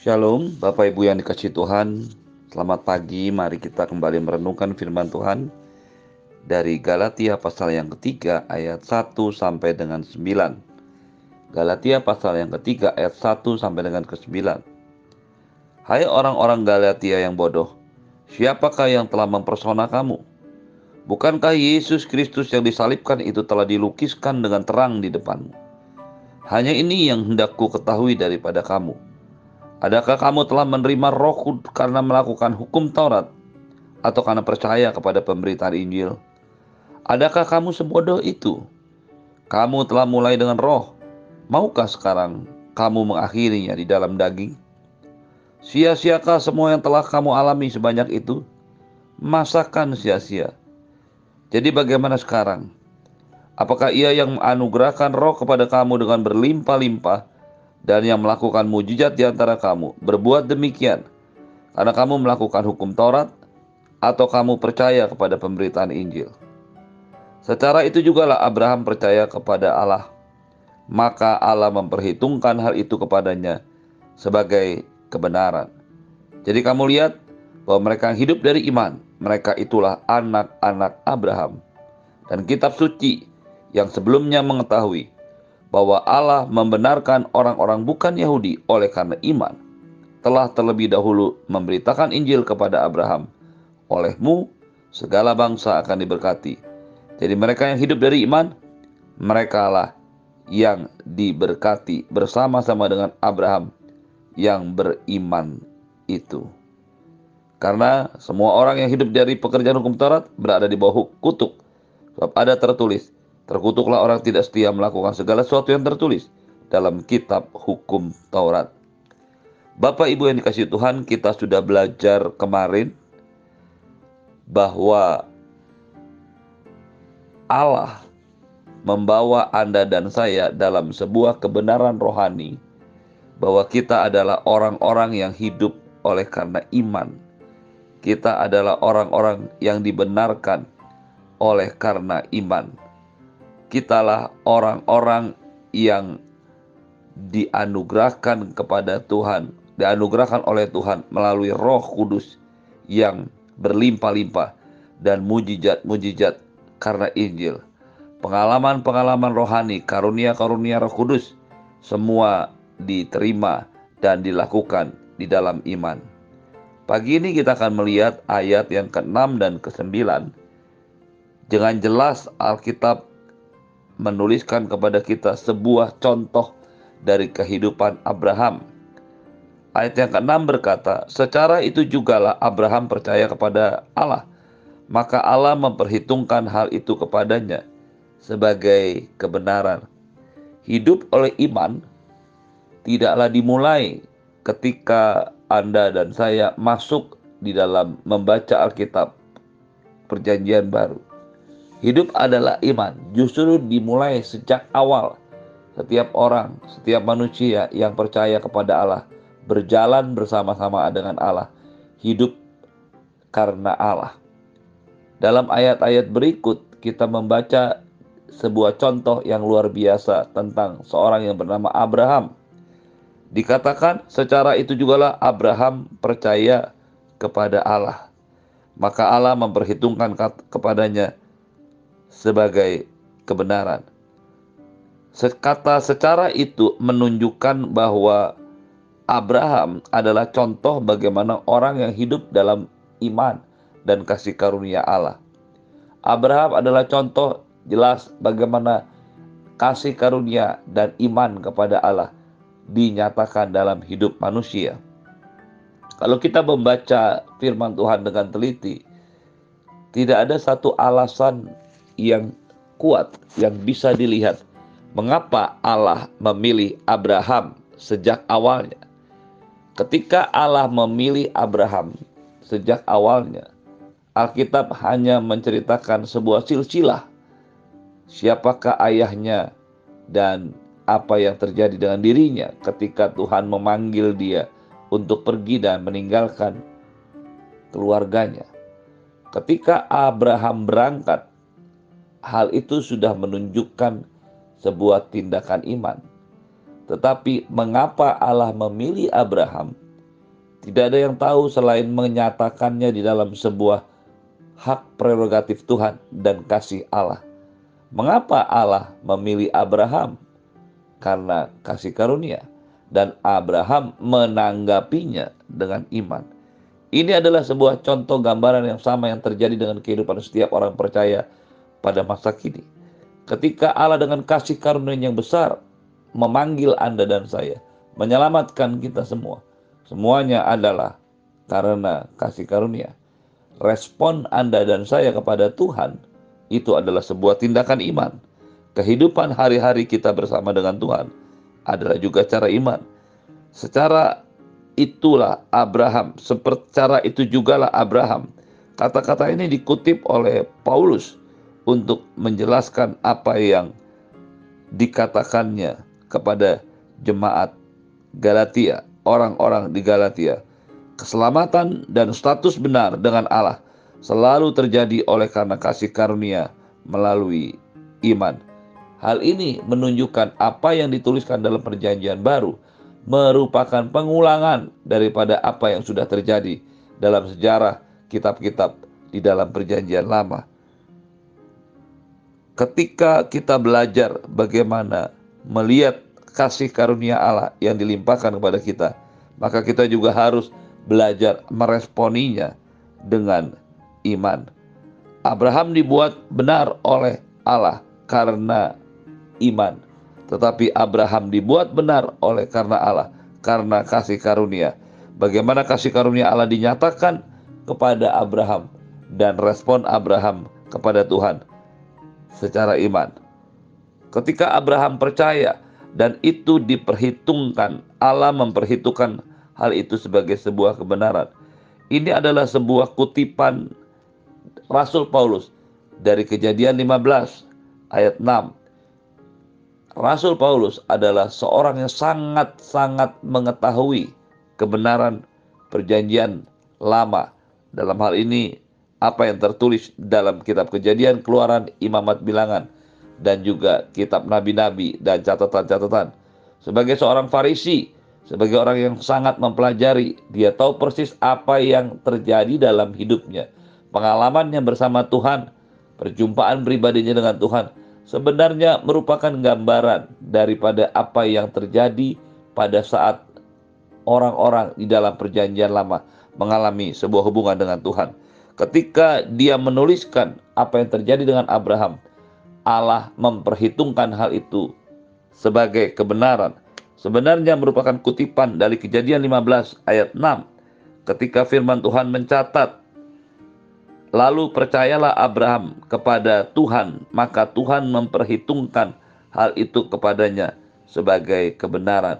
Shalom, Bapak Ibu yang dikasih Tuhan. Selamat pagi, mari kita kembali merenungkan firman Tuhan dari Galatia pasal yang ketiga ayat 1 sampai dengan 9. Galatia pasal yang ketiga ayat 1 sampai dengan ke-9. Hai orang-orang Galatia yang bodoh, siapakah yang telah mempersona kamu? Bukankah Yesus Kristus yang disalibkan itu telah dilukiskan dengan terang di depanmu? Hanya ini yang hendakku ketahui daripada kamu Adakah kamu telah menerima roh karena melakukan hukum Taurat atau karena percaya kepada pemberitaan Injil? Adakah kamu sebodoh itu? Kamu telah mulai dengan roh. Maukah sekarang kamu mengakhirinya di dalam daging? Sia-siakah semua yang telah kamu alami sebanyak itu? Masakan sia-sia. Jadi bagaimana sekarang? Apakah ia yang menganugerahkan roh kepada kamu dengan berlimpah-limpah dan yang melakukan mujizat di antara kamu berbuat demikian karena kamu melakukan hukum Taurat atau kamu percaya kepada pemberitaan Injil. Secara itu jugalah Abraham percaya kepada Allah, maka Allah memperhitungkan hal itu kepadanya sebagai kebenaran. Jadi kamu lihat bahwa mereka yang hidup dari iman, mereka itulah anak-anak Abraham. Dan kitab suci yang sebelumnya mengetahui bahwa Allah membenarkan orang-orang bukan Yahudi oleh karena iman, telah terlebih dahulu memberitakan Injil kepada Abraham. Olehmu, segala bangsa akan diberkati. Jadi mereka yang hidup dari iman, merekalah yang diberkati bersama-sama dengan Abraham yang beriman itu. Karena semua orang yang hidup dari pekerjaan hukum Taurat berada di bawah kutuk. Sebab ada tertulis, Terkutuklah orang tidak setia melakukan segala sesuatu yang tertulis dalam kitab hukum Taurat. Bapak Ibu yang dikasih Tuhan, kita sudah belajar kemarin bahwa Allah membawa Anda dan saya dalam sebuah kebenaran rohani bahwa kita adalah orang-orang yang hidup oleh karena iman. Kita adalah orang-orang yang dibenarkan oleh karena iman kitalah orang-orang yang dianugerahkan kepada Tuhan, dianugerahkan oleh Tuhan melalui Roh Kudus yang berlimpah-limpah dan mujizat-mujizat karena Injil. Pengalaman-pengalaman rohani, karunia-karunia Roh Kudus semua diterima dan dilakukan di dalam iman. Pagi ini kita akan melihat ayat yang ke-6 dan ke-9. Dengan jelas Alkitab menuliskan kepada kita sebuah contoh dari kehidupan Abraham. Ayat yang ke-6 berkata, "Secara itu jugalah Abraham percaya kepada Allah, maka Allah memperhitungkan hal itu kepadanya sebagai kebenaran." Hidup oleh iman tidaklah dimulai ketika Anda dan saya masuk di dalam membaca Alkitab Perjanjian Baru Hidup adalah iman, justru dimulai sejak awal. Setiap orang, setiap manusia yang percaya kepada Allah berjalan bersama-sama dengan Allah, hidup karena Allah. Dalam ayat-ayat berikut, kita membaca sebuah contoh yang luar biasa tentang seorang yang bernama Abraham. Dikatakan secara itu jugalah Abraham percaya kepada Allah. Maka Allah memperhitungkan kepadanya sebagai kebenaran. Kata secara itu menunjukkan bahwa Abraham adalah contoh bagaimana orang yang hidup dalam iman dan kasih karunia Allah. Abraham adalah contoh jelas bagaimana kasih karunia dan iman kepada Allah dinyatakan dalam hidup manusia. Kalau kita membaca firman Tuhan dengan teliti, tidak ada satu alasan yang kuat yang bisa dilihat mengapa Allah memilih Abraham sejak awalnya. Ketika Allah memilih Abraham sejak awalnya, Alkitab hanya menceritakan sebuah silsilah. Siapakah ayahnya dan apa yang terjadi dengan dirinya ketika Tuhan memanggil dia untuk pergi dan meninggalkan keluarganya. Ketika Abraham berangkat hal itu sudah menunjukkan sebuah tindakan iman. Tetapi mengapa Allah memilih Abraham Tidak ada yang tahu selain menyatakannya di dalam sebuah hak prerogatif Tuhan dan kasih Allah. Mengapa Allah memilih Abraham? Karena kasih karunia dan Abraham menanggapinya dengan iman. Ini adalah sebuah contoh gambaran yang sama yang terjadi dengan kehidupan setiap orang percaya pada masa kini. Ketika Allah dengan kasih karunia yang besar memanggil Anda dan saya, menyelamatkan kita semua. Semuanya adalah karena kasih karunia respon Anda dan saya kepada Tuhan itu adalah sebuah tindakan iman. Kehidupan hari-hari kita bersama dengan Tuhan adalah juga cara iman. Secara itulah Abraham, secara itu jugalah Abraham. Kata-kata ini dikutip oleh Paulus untuk menjelaskan apa yang dikatakannya kepada jemaat Galatia, orang-orang di Galatia keselamatan dan status benar dengan Allah selalu terjadi oleh karena kasih karunia melalui iman. Hal ini menunjukkan apa yang dituliskan dalam Perjanjian Baru merupakan pengulangan daripada apa yang sudah terjadi dalam sejarah kitab-kitab di dalam Perjanjian Lama. Ketika kita belajar bagaimana melihat kasih karunia Allah yang dilimpahkan kepada kita, maka kita juga harus belajar meresponinya dengan iman. Abraham dibuat benar oleh Allah karena iman. Tetapi Abraham dibuat benar oleh karena Allah karena kasih karunia. Bagaimana kasih karunia Allah dinyatakan kepada Abraham dan respon Abraham kepada Tuhan secara iman. Ketika Abraham percaya dan itu diperhitungkan, Allah memperhitungkan hal itu sebagai sebuah kebenaran. Ini adalah sebuah kutipan Rasul Paulus dari Kejadian 15 ayat 6. Rasul Paulus adalah seorang yang sangat-sangat mengetahui kebenaran perjanjian lama. Dalam hal ini apa yang tertulis dalam kitab Kejadian, Keluaran, Imamat Bilangan dan juga kitab nabi-nabi dan catatan-catatan. Sebagai seorang Farisi, sebagai orang yang sangat mempelajari, dia tahu persis apa yang terjadi dalam hidupnya. Pengalamannya bersama Tuhan, perjumpaan pribadinya dengan Tuhan, sebenarnya merupakan gambaran daripada apa yang terjadi pada saat orang-orang di dalam perjanjian lama mengalami sebuah hubungan dengan Tuhan. Ketika dia menuliskan apa yang terjadi dengan Abraham, Allah memperhitungkan hal itu sebagai kebenaran. Sebenarnya merupakan kutipan dari kejadian 15 ayat 6 ketika firman Tuhan mencatat Lalu percayalah Abraham kepada Tuhan, maka Tuhan memperhitungkan hal itu kepadanya sebagai kebenaran.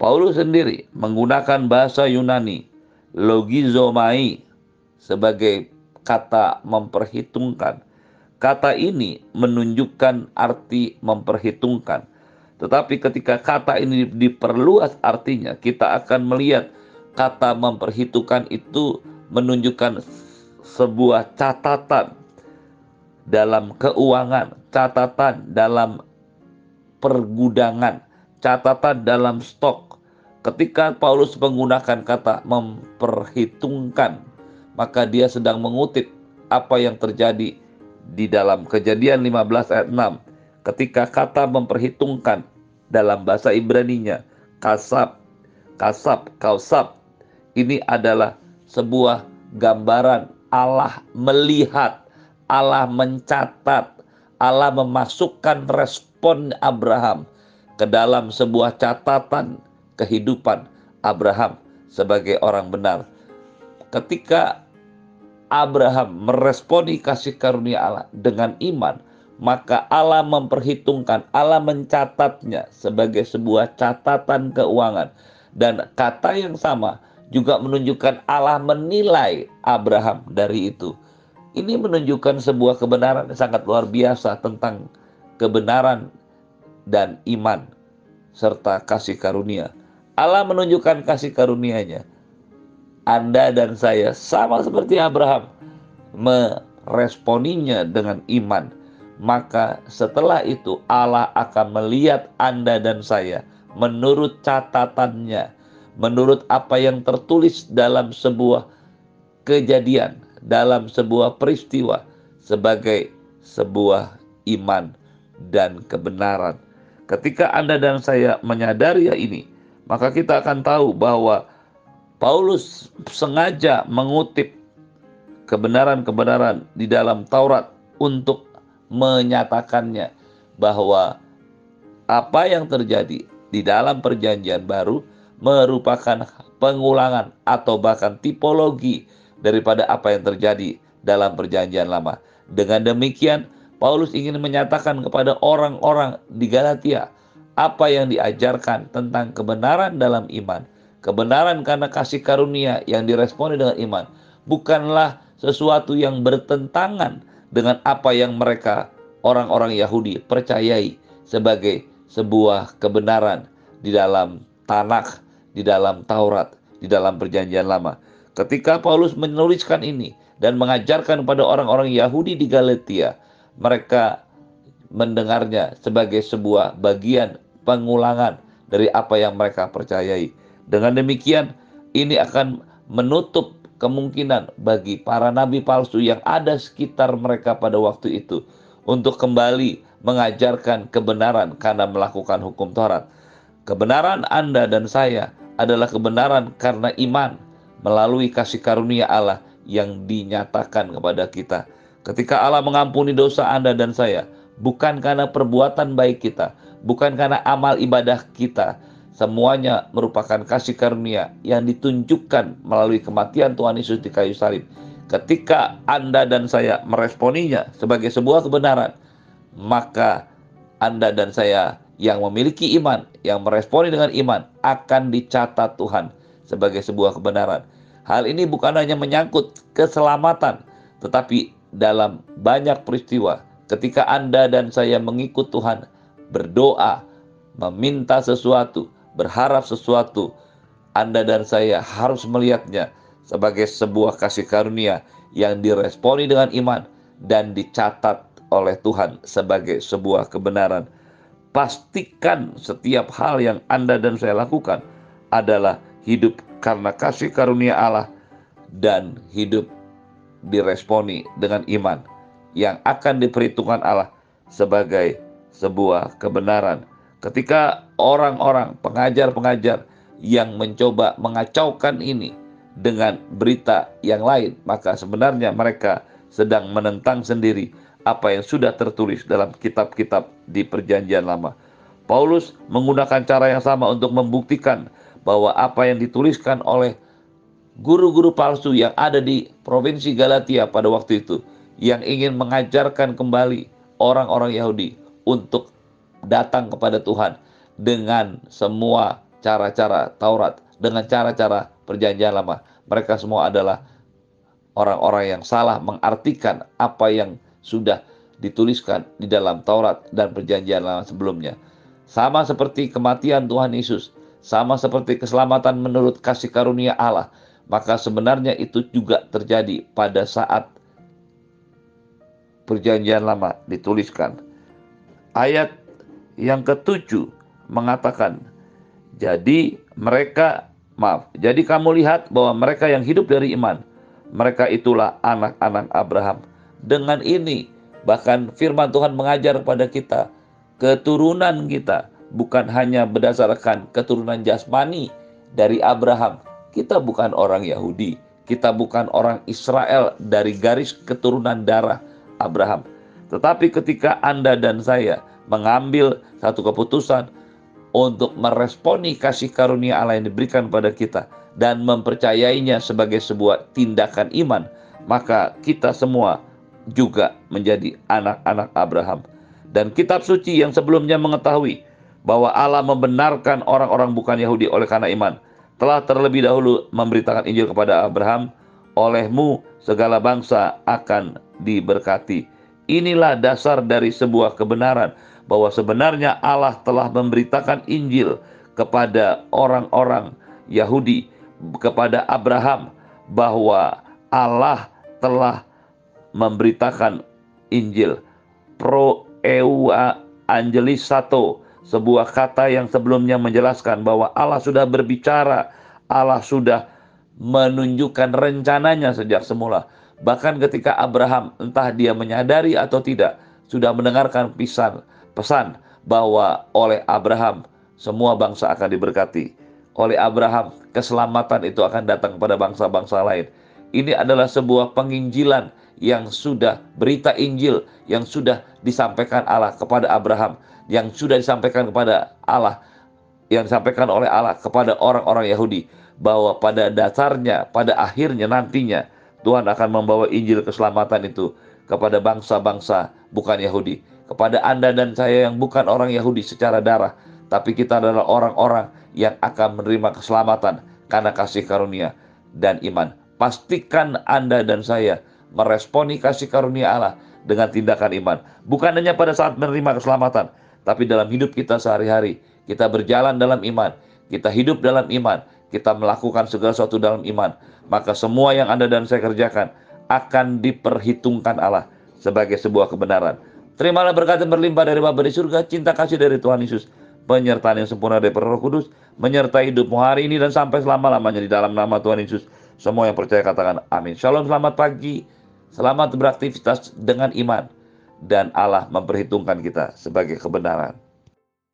Paulus sendiri menggunakan bahasa Yunani logizomai sebagai kata memperhitungkan. Kata ini menunjukkan arti memperhitungkan. Tetapi ketika kata ini diperluas artinya, kita akan melihat kata memperhitungkan itu menunjukkan sebuah catatan dalam keuangan, catatan dalam pergudangan, catatan dalam stok. Ketika Paulus menggunakan kata memperhitungkan, maka dia sedang mengutip apa yang terjadi di dalam Kejadian 15 ayat 6 ketika kata memperhitungkan dalam bahasa Ibrani-nya kasab, kasab, kausab ini adalah sebuah gambaran Allah melihat, Allah mencatat, Allah memasukkan respon Abraham ke dalam sebuah catatan kehidupan Abraham sebagai orang benar. Ketika Abraham meresponi kasih karunia Allah dengan iman, maka Allah memperhitungkan, Allah mencatatnya sebagai sebuah catatan keuangan. Dan kata yang sama juga menunjukkan Allah menilai Abraham dari itu. Ini menunjukkan sebuah kebenaran yang sangat luar biasa tentang kebenaran dan iman serta kasih karunia. Allah menunjukkan kasih karunia-Nya. Anda dan saya sama seperti Abraham meresponinya dengan iman maka setelah itu Allah akan melihat Anda dan saya menurut catatannya, menurut apa yang tertulis dalam sebuah kejadian, dalam sebuah peristiwa sebagai sebuah iman dan kebenaran. Ketika Anda dan saya menyadari ya ini, maka kita akan tahu bahwa Paulus sengaja mengutip kebenaran-kebenaran di dalam Taurat untuk menyatakannya bahwa apa yang terjadi di dalam perjanjian baru merupakan pengulangan atau bahkan tipologi daripada apa yang terjadi dalam perjanjian lama. Dengan demikian, Paulus ingin menyatakan kepada orang-orang di Galatia apa yang diajarkan tentang kebenaran dalam iman. Kebenaran karena kasih karunia yang diresponi dengan iman bukanlah sesuatu yang bertentangan dengan apa yang mereka orang-orang Yahudi percayai sebagai sebuah kebenaran di dalam Tanakh, di dalam Taurat, di dalam Perjanjian Lama. Ketika Paulus menuliskan ini dan mengajarkan kepada orang-orang Yahudi di Galatia, mereka mendengarnya sebagai sebuah bagian pengulangan dari apa yang mereka percayai. Dengan demikian, ini akan menutup kemungkinan bagi para nabi palsu yang ada sekitar mereka pada waktu itu untuk kembali mengajarkan kebenaran karena melakukan hukum Taurat. Kebenaran Anda dan saya adalah kebenaran karena iman melalui kasih karunia Allah yang dinyatakan kepada kita. Ketika Allah mengampuni dosa Anda dan saya, bukan karena perbuatan baik kita, bukan karena amal ibadah kita, semuanya merupakan kasih karunia yang ditunjukkan melalui kematian Tuhan Yesus di kayu salib. Ketika Anda dan saya meresponinya sebagai sebuah kebenaran, maka Anda dan saya yang memiliki iman, yang meresponi dengan iman akan dicatat Tuhan sebagai sebuah kebenaran. Hal ini bukan hanya menyangkut keselamatan, tetapi dalam banyak peristiwa ketika Anda dan saya mengikut Tuhan, berdoa, meminta sesuatu, berharap sesuatu, Anda dan saya harus melihatnya sebagai sebuah kasih karunia yang diresponi dengan iman dan dicatat oleh Tuhan sebagai sebuah kebenaran pastikan setiap hal yang Anda dan saya lakukan adalah hidup karena kasih karunia Allah dan hidup diresponi dengan iman yang akan diperhitungkan Allah sebagai sebuah kebenaran. Ketika orang-orang pengajar-pengajar yang mencoba mengacaukan ini dengan berita yang lain, maka sebenarnya mereka sedang menentang sendiri apa yang sudah tertulis dalam kitab-kitab di Perjanjian Lama. Paulus menggunakan cara yang sama untuk membuktikan bahwa apa yang dituliskan oleh guru-guru palsu yang ada di provinsi Galatia pada waktu itu yang ingin mengajarkan kembali orang-orang Yahudi untuk datang kepada Tuhan dengan semua cara-cara Taurat, dengan cara-cara Perjanjian Lama. Mereka semua adalah orang-orang yang salah mengartikan apa yang sudah dituliskan di dalam Taurat dan Perjanjian Lama sebelumnya. Sama seperti kematian Tuhan Yesus, sama seperti keselamatan menurut kasih karunia Allah, maka sebenarnya itu juga terjadi pada saat Perjanjian Lama dituliskan. Ayat yang ketujuh mengatakan, "Jadi mereka, maaf, jadi kamu lihat bahwa mereka yang hidup dari iman, mereka itulah anak-anak Abraham." Dengan ini, bahkan firman Tuhan mengajar kepada kita, keturunan kita bukan hanya berdasarkan keturunan jasmani dari Abraham. Kita bukan orang Yahudi, kita bukan orang Israel dari garis keturunan darah Abraham. Tetapi ketika Anda dan saya mengambil satu keputusan untuk meresponi kasih karunia Allah yang diberikan pada kita dan mempercayainya sebagai sebuah tindakan iman, maka kita semua juga menjadi anak-anak Abraham. Dan kitab suci yang sebelumnya mengetahui bahwa Allah membenarkan orang-orang bukan Yahudi oleh karena iman, telah terlebih dahulu memberitakan Injil kepada Abraham, olehmu segala bangsa akan diberkati. Inilah dasar dari sebuah kebenaran bahwa sebenarnya Allah telah memberitakan Injil kepada orang-orang Yahudi, kepada Abraham bahwa Allah telah memberitakan Injil. Pro eua angelis satu, sebuah kata yang sebelumnya menjelaskan bahwa Allah sudah berbicara Allah sudah menunjukkan rencananya sejak semula. Bahkan ketika Abraham entah dia menyadari atau tidak sudah mendengarkan pisan pesan bahwa oleh Abraham semua bangsa akan diberkati. Oleh Abraham keselamatan itu akan datang kepada bangsa-bangsa lain. Ini adalah sebuah penginjilan yang sudah berita Injil yang sudah disampaikan Allah kepada Abraham, yang sudah disampaikan kepada Allah, yang disampaikan oleh Allah kepada orang-orang Yahudi bahwa pada dasarnya, pada akhirnya nantinya Tuhan akan membawa Injil keselamatan itu kepada bangsa-bangsa bukan Yahudi, kepada Anda dan saya yang bukan orang Yahudi secara darah, tapi kita adalah orang-orang yang akan menerima keselamatan karena kasih karunia dan iman. Pastikan Anda dan saya meresponi kasih karunia Allah dengan tindakan iman. Bukan hanya pada saat menerima keselamatan, tapi dalam hidup kita sehari-hari. Kita berjalan dalam iman, kita hidup dalam iman, kita melakukan segala sesuatu dalam iman maka semua yang Anda dan saya kerjakan akan diperhitungkan Allah sebagai sebuah kebenaran. Terimalah berkat yang berlimpah dari Bapa di surga, cinta kasih dari Tuhan Yesus, penyertaan yang sempurna dari Roh Kudus, menyertai hidupmu hari ini dan sampai selama-lamanya di dalam nama Tuhan Yesus. Semua yang percaya katakan amin. Shalom, selamat pagi. Selamat beraktivitas dengan iman. Dan Allah memperhitungkan kita sebagai kebenaran.